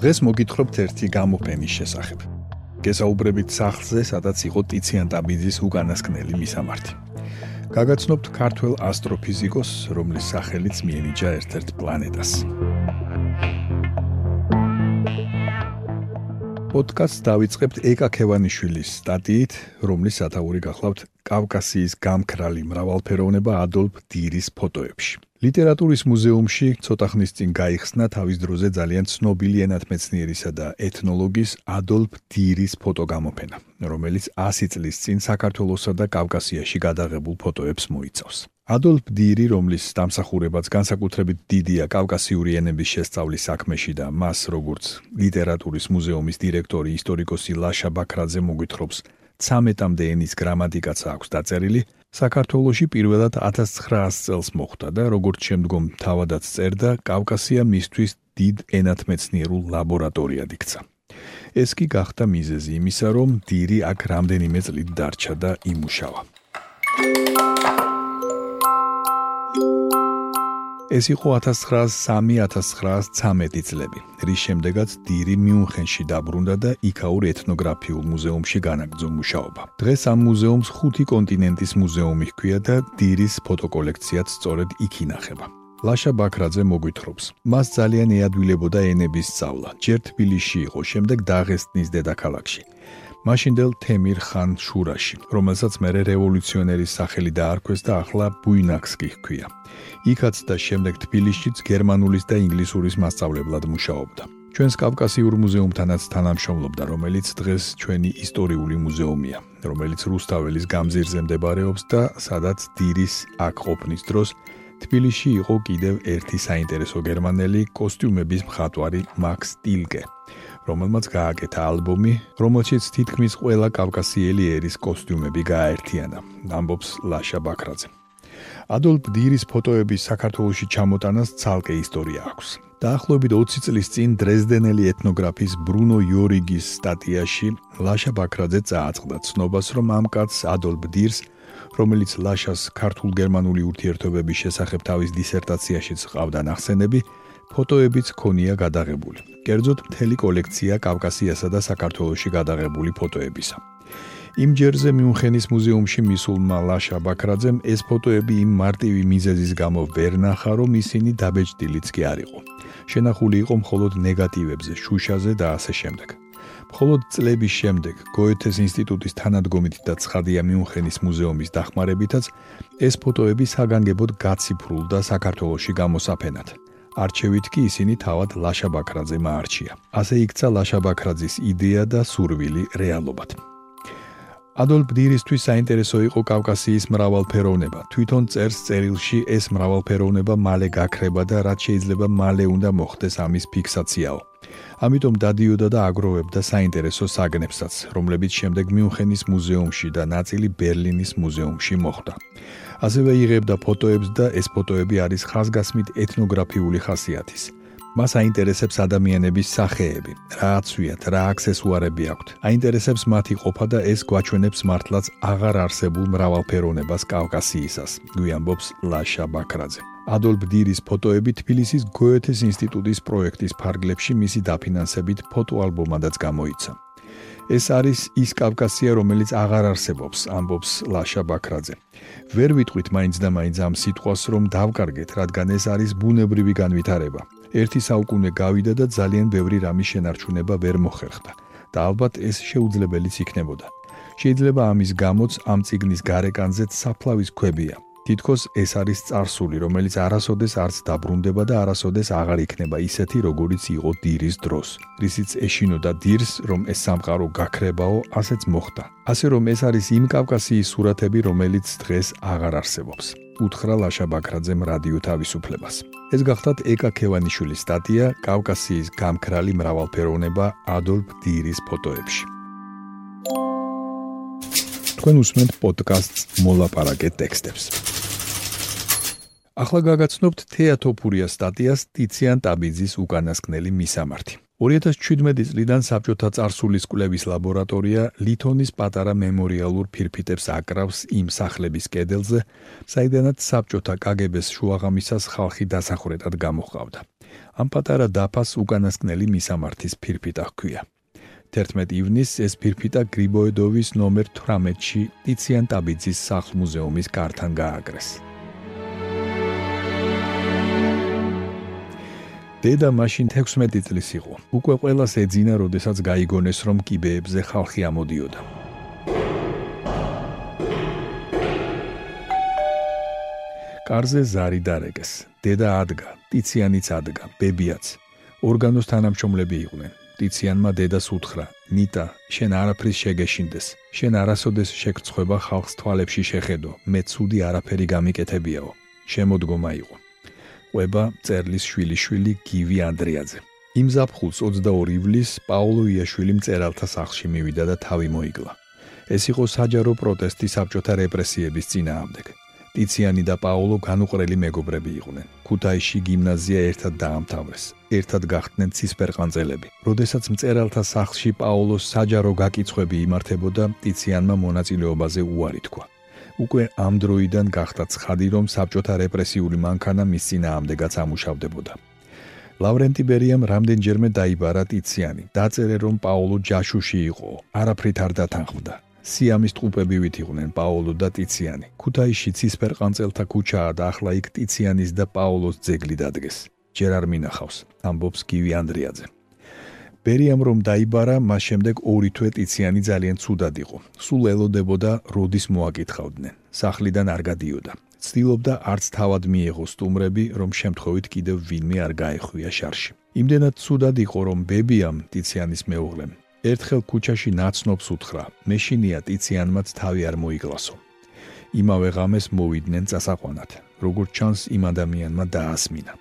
დღეს მოგითხრობთ ერთი გამოფენის შესახებ. გესაუბრებით სახლზე, სადაც იყო ტიციან ტაბიძის უკანასკნელი მისამართი. გაგაცნობთ ქართულ ასტროფიზიკოს, რომლის სახელიც მიენიჭა ერთ-ერთ პლანეტას. პოდკასტს დავიწყებთ ეკა ქევანიშვილის სტატიით, რომლის სათაური გახლავთ კავკასიის გამქრალი მრავალფეროვნება ადოლფ დირის ფოტოებში. ლიტერატურის მუზეუმში ცოტა ხნის წინ გაიხსნა თავის დროზე ძალიან ცნობილი ენათმეცნიერისა და ეთნოლოგის ადოლფ დირის ფოტოგამოფენა, რომელიც 100 წლის წინ საქართველოსა და კავკასიაში გადაღებულ ფოტოებს მოიცავს. ადოლფ დირი, რომლის დამსახურებაც განსაკუთრებით დიდია კავკასიური ენების შესწავლის საქმეში და მას როგორც ლიტერატურის მუზეუმის დირექტორი ისტორიკოსი ლაშა ბაქრაძე მოგვითხრობს 13-მდე ენის გრამატიკაც აქვს დაწერილი, საქართველოში პირველად 1900 წელს მოხდა და როგორც შემდგომ თავადაც წერდა, კავკასია მისთვის დიდ ენათმეცნიერულ ლაბორატორიად იქცა. ეს კი გახდა მიზეზი იმისა, რომ დირი აქ რამდენიმე წლით დარჩა და იმუშავა. ეს იყო 1903-1913 წლები, რის შემდეგაც დირი მიუნხენში დაბრუნდა და იქაურ ეთნოგრაფიულ მუზეუმში განაგრძო მუშაობა. დღეს ამ მუზეუმს ხუთი კონტინენტის მუზეუმი ჰქვია და დირის ფოტოკოლექციაც სწორედ იქ ინახება. ლაშა ბაქრაძე მოგვითხრობს: მას ძალიან ეადვილებოდა ენების სწავლა. ჯერ თბილისში იყო, შემდეგ დაღესტნის დედაქალაქში. მაშინდელ თემირ ხან შურაში, რომელსაც მერე რევოლუციონერის სახელი დაარქვეს და ახლა ბუინაქსკი ჰქვია. იქაც და შემდეგ თბილისშიც გერმანულის და ინგლისურის მასწავლებლად მუშაობდა. ჩვენს კავკასიურ მუზეუმთანაც თანამშრომლობდა, რომელიც დღეს ჩვენი ისტორიული მუზეუმია, რომელიც რუსთაველის გამზირზე მდებარეობს და სადაც დირის აქ ყოფნის დროს თბილისში იყო კიდევ ერთი საინტერესო გერმანელი კოსტიუმების მხატვარი მაქს ტილკე. რომელმაც გააკეთა ალბომი, რომელშიც თითქმის ყველა კავკასიელი ერის კოსტიუმები გააერთიანა. ამბობს ლაშა ბაქრაძე. ადოლფ დირის ფოტოების საქართველოსში ჩამოტანას ცალკე ისტორია აქვს. დაახლოებით 20 წლის წინ დრეზდენელი ეთნოგრაფის ბრუნო იორიგის სტატიაში ლაშა ბაქრაძე წააწყდა ცნობას, რომ ამ კაცს ადოლფ დირს რომელიც ლაშას ქართულ-გერმანული ურთიერთობების შესახებ თავის დისერტაციაშიც ყავდა ნახსენები, ფოტოებიც ქონია გადაღებული. კერძოდ მთელი კოლექცია კავკასიასა და საქართველოსში გადაღებული ფოტოებისა. იმ ჯერზე მიუნხენის მუზეუმში მისულმა ლაშა ბაქრაძემ ეს ფოტოები იმ მარტივი მიზეზის გამო ვერ ნახა, რომ ისინი დაბეჭდილიც კი არ იყო. შენახული იყო მხოლოდ ნეგატივებზე, შუშაზე და ასე შემდეგ. მხოლოდ წლების შემდეგ გოეთეს ინსტიტუტის თანადგომით და ცხადია მიუნხენის მუზეუმის დახმარებითაც ეს ფოტოები საგანგებოდ გაციფრულდა საქართველოსში გამოსაფენად. არჩევით კი ისინი თავად ლაშა ბაქრაძემ აარჩია. ასე იქცა ლაშა ბაქრაძის იდეა და სურვილი რეალობად. ადოლფ დირისთვის საინტერესო იყო კავკასიის მრავალფეროვნება. თვითონ წერს წერილში ეს მრავალფეროვნება მალე გაქრება და რაც შეიძლება მალე უნდა მოხდეს ამის ფიქსაციაო. ამიტომ დადიოდა და აგროვებდა საინტერესო საგნებსაც, რომლებიც შემდეგ მიუნხენის მუზეუმში და ნაწილი ბერლინის მუზეუმში მოხვდა. ასევე იღებდა ფოტოებს და ეს ფოტოები არის ხაზგასმით ეთნოგრაფიული ხასიათის. მას აინტერესებს ადამიანების სახეები, რა აცვიათ, რა აქსესუარები აქვთ. აინტერესებს მათი ყოფა და ეს გვაჩვენებს მართლაც აღარ არსებულ მრავალფეროვნებას კავკასიისას, გვიამბობს ლაშა ბაქრაძე. ადოლფ დირის ფოტოები თბილისის გოეთეს ინსტიტუტის პროექტის ფარგლებში მისი დაფინანსებით ფოტოალბომადაც გამოიცა. ეს არის ის კავკასია, რომელიც აღარ არსებობს, ამბობს ლაშა ბაქრაძე. ვერ ვიტყვით მაინც და მაინც ამ სიტყვას, რომ დავკარგეთ, რადგან ეს არის ბუნებრივი განვითარება. ერთი საუკუნე გავიდა და ძალიან ბევრი რამის შენარჩუნება ვერ მოხერხდა და ალბათ ეს შეუძლებელიც იქნებოდა. შეიძლება ამის გამოც ამ წიგნის გარეკანზეც საფლავის ქვებია. თითქოს ეს არის царსული, რომელიც არასოდეს არც დაბრუნდება და არასოდეს აღარ იქნება ისეთი, როგორიც იყო დირის დროს. რისიც ეშინოდა დირს, რომ ეს სამყარო გაქრებაო, ასეც მოხდა. ასე რომ ეს არის იმ კავკასიის სურათები, რომელიც დღეს აღარ არსებობს. უთხრა ლაშა ბაქრაძემ რადიო თავისუფლებას. ეს გახლავთ ეკა ქევანიშვილის სტატია კავკასიის გამქრალი მრავალფეროვნება ადოლფ დირის ფოტოებში. თქვენ უსმენთ პოდკასტს მოლაპარაკე ტექსტებს. ახლა გაგაცნობთ თეატოფურია სტატიას ტიციან ტაბიძის უკანასკნელი მისამართი. 2017 წლიდან საბჭოთა წარსულის კვლევის ლაბორატორია ლითონის პატარა მემორიალურ ფირფიტებს აკრავს იმ სახლების კედელზე, საიდანაც საბჭოთა კგბ-ს შუაღამისას ხალხი დასახვრეტად გამოხავდა. ამ პატარა დაფას უკანასკნელი მისამართის ფირფიტა ჰქვია. 11 ივნისს ეს ფირფიტა გრიბოედოვის ნომერ 18-ში ტიციან ტაბიძის სახლ-მუზეუმის კართან გააკრეს. დედა მაშინ 16 წლის იყო. უკვე ყველას ეძინა, როდესაც გაიგონეს, რომ კიბეებზე ხალხი ამოდიოდა. კარზე ზარი დარეგეს. დედა ადგა, ტიციანიც ადგა, ბებიაც. ორგანოს თანამშრომლები იყვნენ. ტიციანმა დედას უთხრა: "ნიტა, შენ არაფრის შეგეშინდეს. შენ არასოდეს შეგწხვება ხალხს თვალებში შეხედო. მე ცუდი არაფერი გამიკეთებიაო." შემოდგომა იყო. ყვება მწერლის შვილიშვილი გივი ანდრიაძე. იმ ზაფხულს 22 ივლისს პაოლო იაშვილი მწერალთა სახლში მივიდა და თავი მოიკლა. ეს იყო საჯარო პროტესტი საბჭოთა რეპრესიების წინააღმდეგ. ტიციანი და პაოლო განუყრელი მეგობრები იყვნენ. ქუთაისში გიმნაზია ერთად დაამთავრეს. ერთად გახდნენ ცისფერყანწელები. როდესაც მწერალთა სახლში პაოლოს საჯარო გაკიცხები იმართებოდა, ტიციანმა მონაწილეობაზე უარი თქვა. უკვე ამ დროიდან გახდა ცხადი, რომ საბჭოთა რეპრესიული მანქანა მის წინააღმდეგაც ამუშავდებოდა. ლავრენტი ბერიამ რამდენჯერმე დაიბარა ტიციანი. დაწერე, რომ პაოლო ჯაშუში იყო, არაფრით არ დათანხმდა. სიამის ტყუპებივით იყვნენ პაოლო და ტიციანი. ქუთაისში ცისფერყანწელთა ქუჩაა და ახლა იქ ტიციანის და პაოლოს ძეგლი დადგეს. ჯერ არ მინახავს, ამბობს გივი ანდრიაძე. ბერიამ რომ დაიბარა, მას შემდეგ ორი თვე ტიციანი ძალიან ცუდად იყო. სულ ელოდებოდა, როდის მოაკითხავდნენ. სახლიდან არ გადიოდა. ცდილობდა არც თავად მიეღო სტუმრები, რომ შემთხვევით კიდევ ვინმე არ გაეხვია შარში. იმდენად ცუდად იყო, რომ ბებიამ ტიციანის მეუღლემ ერთხელ ქუჩაში ნაცნობს უთხრა. მეშინია ტიციანმაც თავი არ მოიგლასო. იმავე ღამეს მოვიდნენ წასაყვანად. როგორც ჩანს, იმ ადამიანმა დაასმინა.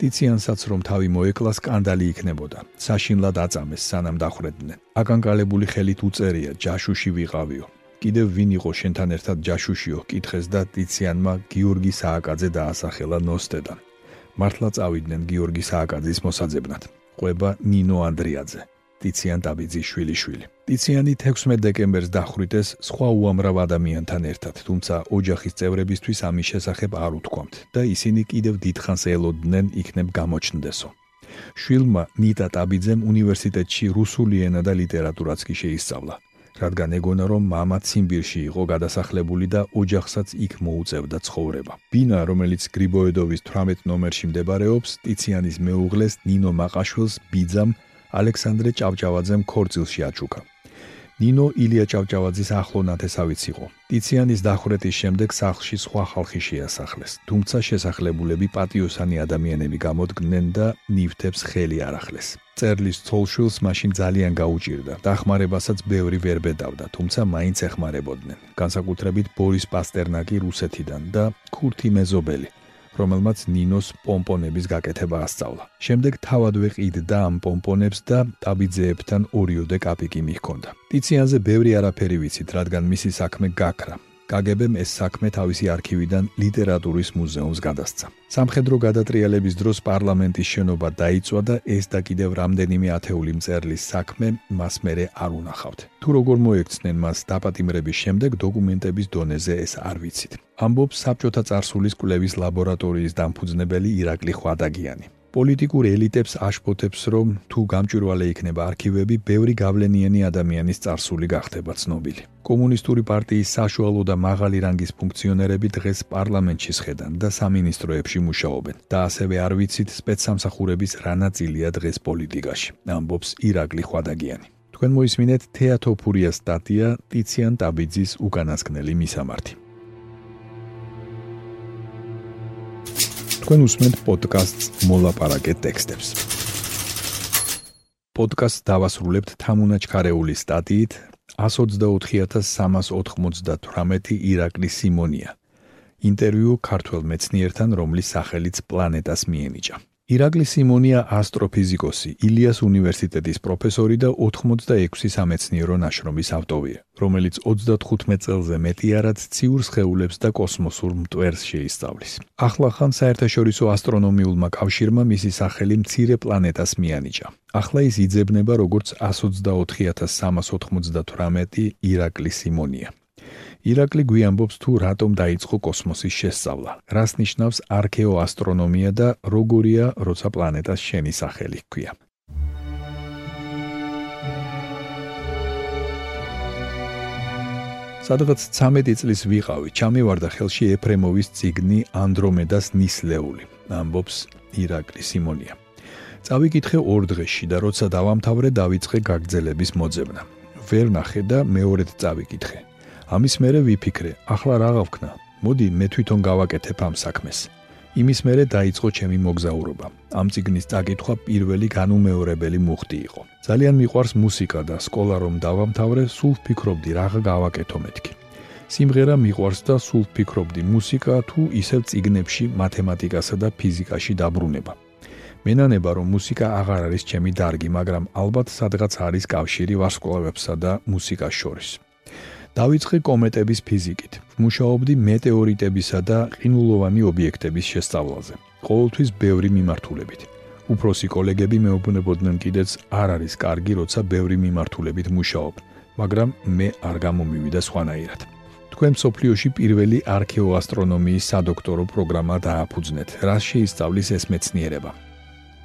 ტიციანსაც რომ თავი მოეკლა სკანდალი იქნებოდა. საშინლად აწამეს სანამ დახრედნენ. აკანკალებული ხელით უწერია ჯაშუში ვიყავიო. კიდევ ვინ იყო შენთან ერთად ჯაშუშიო? კითხეს და ტიციანმა გიორგი სააკაძე დაასახელა ნოსტედან. მართლა წავიდნენ გიორგი სააკაძის მოსაძებნად. ყვება ნინო ანდრიაძე. ტიციან დაბიძის შვილიშვილი. ტიციანი 16 დეკემბერს დახვრიტეს სხვა უამრავ ადამიანთან ერთად, თუმცა ოჯახის წევრებისთვის ამის შესახებ არ უთქვამთ და ისინი კიდევ დიდხანს ელოდნენ იქნებ გამოჩნდესო. შვილმა ნიტა ტაბიძემ უნივერსიტეტში რუსული ენა და ლიტერატურაც კი შეისწავლა, რადგან ეგონა რომ мама ციმბირში იყო გადასახლებული და ოჯახსაც იქ მოუწევდა ცხოვრება. ბინა, რომელიც გრიბოედოვის 18 ნომერში მდებარეობს, ტიციანის მეუღლეს ნინო მაყაშვილს ბიძამ ალექსანდრე ჭავჭავაძემ ქორწილში აჩუქა. ნინო ილია ჭავჭავაძის ახლო ნათესავიც იყო. ტიციანის დახურეთის შემდეგ სახლში სხვა ხალხი შეასახლეს, თუმცა შესახლებულები პატიოსანი ადამიანები გამოდგნენ და ნივთებს ხელი არ ახლეს. წერლის ცოლშვილს მაშინ ძალიან გაუჭირდა. დახმარებასაც ბევრი ვერ ბედავდა, თუმცა მაინც ეხმარებოდნენ. განსაკუთრებით ბორის პასტერნაკი რუსეთიდან და ქურთი მეზობელი, რომელმაც ნინოს პომპონების გაკეთება ასწავლა. შემდეგ თავადვე ყიდდა ამ პომპონებს და ტაბიძეებთან ორიოდე კაპიკი მიჰქონდა. ტიციანზე ბევრი არაფერი ვიცით, რადგან მისი საქმე გაქრა. კგბ-მ ეს საქმე თავისი არქივიდან ლიტერატურის მუზეუმს გადასცა. სამხედრო გადატრიალების დროს პარლამენტის შენობა დაიწვა და ეს და კიდევ რამდენიმე ათეული მწერლის საქმე მას მერე არ უნახავთ. თუ როგორ მოექცნენ მას დაპატიმრების შემდეგ დოკუმენტების დონეზე ეს არ ვიცით. ამბობს საბჭოთა წარსულის კვლევის ლაბორატორიის დამფუძნებელი ირაკლი ხვადაგიანი. პოლიტიკურ ელიტებს აშფოთებს, რომ თუ გამჭვირვალე იქნება არქივები, ბევრი გავლენიანი ადამიანის წარსული გახდება ცნობილი. კომუნისტური პარტიის საშუალო და მაღალი რანგის ფუნქციონერები დღეს პარლამენტში შედან და სამინისტროებში მუშაობენ და ასევე არ ვიცით სპეცსამსახურების რა ნაწილია დღეს პოლიტიკაში, ამბობს ირაკლი ხვადაგიანი. თქვენ მოისმინეთ თეატოფურიას სტატია ტიციან ტაბიძის უკანასკნელი მისამართი. თქვენ უსმენთ პოდკასტს მოლაპარაკე ტექსტებს. პოდკასტს დავასრულებთ თამუნა ჩქარეულის სტატიით 124398 ირაკლი სიმონია. ინტერვიუ ქართველ მეცნიერთან, რომლის სახელიც პლანეტას მიენიჭა. ირაკლი სიმონია ასტროფიზიკოსი, ილიას უნივერსიტეტის პროფესორი და 86 სამეცნიერო ნაშრომის ავტორია, რომელიც 35 წელზე მეტი არად ციურ სხეულებს და კოსმოსურ მტვერს შეისწავლის. ახლახან საერთაშორისო ასტრონომიულმა კავშირმა მისი სახელი მცირე პლანეტას მიანიჭა. ახლა ის იძებნება როგორც 124398 ირაკლი სიმონია. ირაკლი გვიამბობს თუ რატომ დაიწყო კოსმოსის შესწავლა, რას ნიშნავს არქეოასტრონომია და როგორია, როცა პლანეტას შენი სახელი ჰქვია. სადღაც 13 წლის ვიყავი, ჩამივარდა ხელში ეფრემოვის ციგნი ანდრომედას ნისლეული, ამბობს ირაკლი სიმონია. წავიკითხე ორ დღეში და როცა დავამთავრე, დავიწყე გაგრძელების მოძებნა. ვერ ნახე და მეორედ წავიკითხე. ამის მერე ვიფიქრე, ახლა რა გავქნა? მოდი მე თვითონ გავაკეთებ ამ საქმეს. იმის მერე დაიწყო ჩემი მოგზაურობა. ამ ციგნის წაკითხვა პირველი განუმეორებელი მუხტი იყო. ძალიან მიყვარს მუსიკა და სკოლა რომ დავამთავრე, სულ ვფიქრობდი რა გავაკეთო მეთქი. სიმღერა მიყვარს და სულ ვფიქრობდი მუსიკა თუ ისევ ციგნებში მათემატიკასა და ფიზიკაში დაბრუნება. მენანება რომ მუსიკა აღარ არის ჩემი დარგი, მაგრამ ალბათ სადღაც არის კავშირი ვარსკვლავებსა და მუსიკას შორის. დავიწყე კომეტების ფიზიკით. მუშაობდი მეტეორიტებისა და ყინულოვანი ობიექტების შესწავლაზე. ყოველთვის ბევრი მიმართულებით. უფროსი კოლეგები მეუბნებოდნენ კიდეც არ არის კარგი, როცა ბევრი მიმართულებით მუშაობ, მაგრამ მე არ გამომივიდა სხვანაირად. თქვენ სოფლიოში პირველი არქეოასტრონომიის სადოქტორო პროგრამა დააფუძნეთ. რა შეისწავლის ეს მეცნიერება?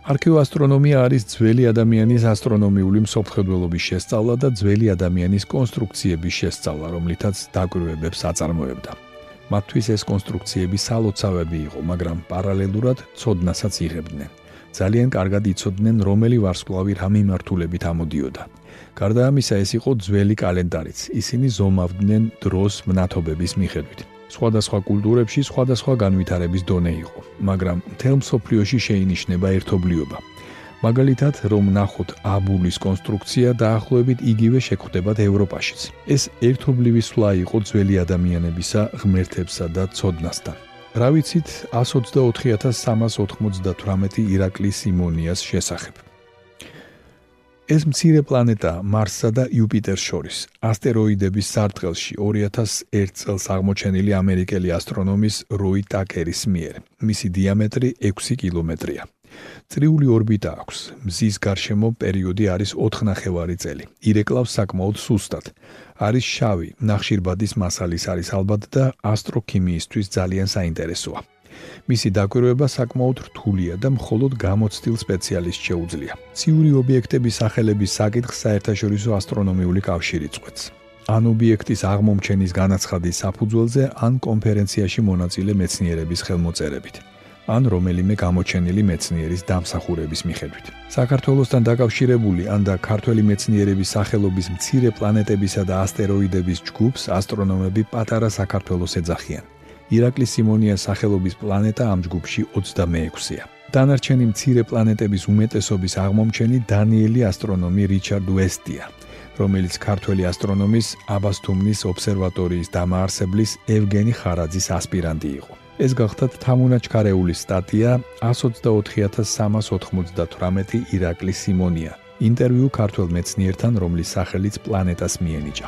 არქეოასტრონომია არის ძველი ადამიანის ასტრონომიული მსოფლმხედველობის შესწავლა და ძველი ადამიანის კონსტრუქციების შესწავლა, რომლითაც დაკვირვებებს აწარმოებდა. მათთვის ეს კონსტრუქციები სალოცავები იყო, მაგრამ პარალელურად ცოდნასაც იღებდნენ. ძალიან კარგად იცოდნენ, რომელი ვარსკვლავი რა მიმართულებით ამოდიოდა. გარდა ამისა, ეს იყო ძველი კალენდარიც. ისინი ზომავდნენ დროს მნათობების მიხედვით. სხვადასხვა კულტურებში სხვადასხვა განვითარების დონე იყო, მაგრამ მთელ მსოფლიოში შეინიშნება ერთობლიობა. მაგალითად, რომ ნახოთ აბულის კონსტრუქცია დაახლოებით იგივე შეხვდებათ ევროპაშიც. ეს ერთობლივი სვლა იყო ძველი ადამიანებისა ღმერთებსა და ცოდნასთან. რა ვიცით 124398 ირაკლის სიმონიას შესახებ? ეს მცირე პლანეტა მარსსა და იუპიტერს შორის ასტეროიდების სარტყელში 2001 წელს აღმოჩენილი ამერიკელი ასტრონომის როი ტაკერის მიერ. მისი დიამეტრი 6 კილომეტრია. წრიული ორბიტა აქვს. მზის გარშემო პერიოდი არის 4 ნახევარი წელი. ირეკლავს საკმაოდ სუსტად. არის შავი, ნახშირბადის მასალის არის ალბათ და ასტროქიმიისთვის ძალიან საინტერესოა. მისი დაკვირვება საკმაოდ რთულია და მხოლოდ გამოცდილ სპეციალისტს შეუძლია. ციური ობიექტების სახელების საკითხს საერთაშორისო ასტრონომიული კავშირი წყვეტს. ან ობიექტის აღმომჩენის განაცხადის საფუძველზე, ან კონფერენციაში მონაწილე მეცნიერების ხელმოწერებით. ან რომელიმე გამოჩენილი მეცნიერის დამსახურების მიხედვით. საქართველოსთან დაკავშირებული ან და ქართველი მეცნიერების სახელობის მცირე პლანეტებისა და ასტეროიდების ჯგუფს ასტრონომები პატარა საქართველოს ეძახიან. ირაკლი სიმონიას სახელობის პლანეტა ამ ჯგუფში 26-ია. დანარჩენი მცირე პლანეტების უმეტესობის აღმომჩენი დანიელი ასტრონომი რიჩარდ ვესტია, რომელიც ქართველი ასტრონომის აბასთუმნის ობსერვატორიის დამაარსებლის ევგენი ხარაძის ასპირანტი იყო. ეს გახლავთ თამუნა ჩქარეულის სტატია 124398 ირაკლი სიმონია. ინტერვიუ ქართველ მეცნიერთან, რომლის სახელიც პლანეტას მიენიჭა.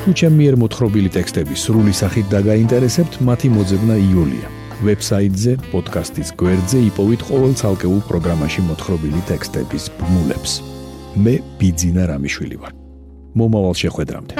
თუ ჩემი მიერ მოთხრობილი ტექსტები სრული სახით დაგაინტერესებთ, მათი მოძებნა იულია. ვებსაიტზე, პოდკასტის გვერდზე იპოვით ყოველ ცალკეულ პროგრამაში მოთხრობილი ტექსტების ბმულებს. მე ბიძინა რამიშვილი ვარ. მომავალ შეხვედრამდე.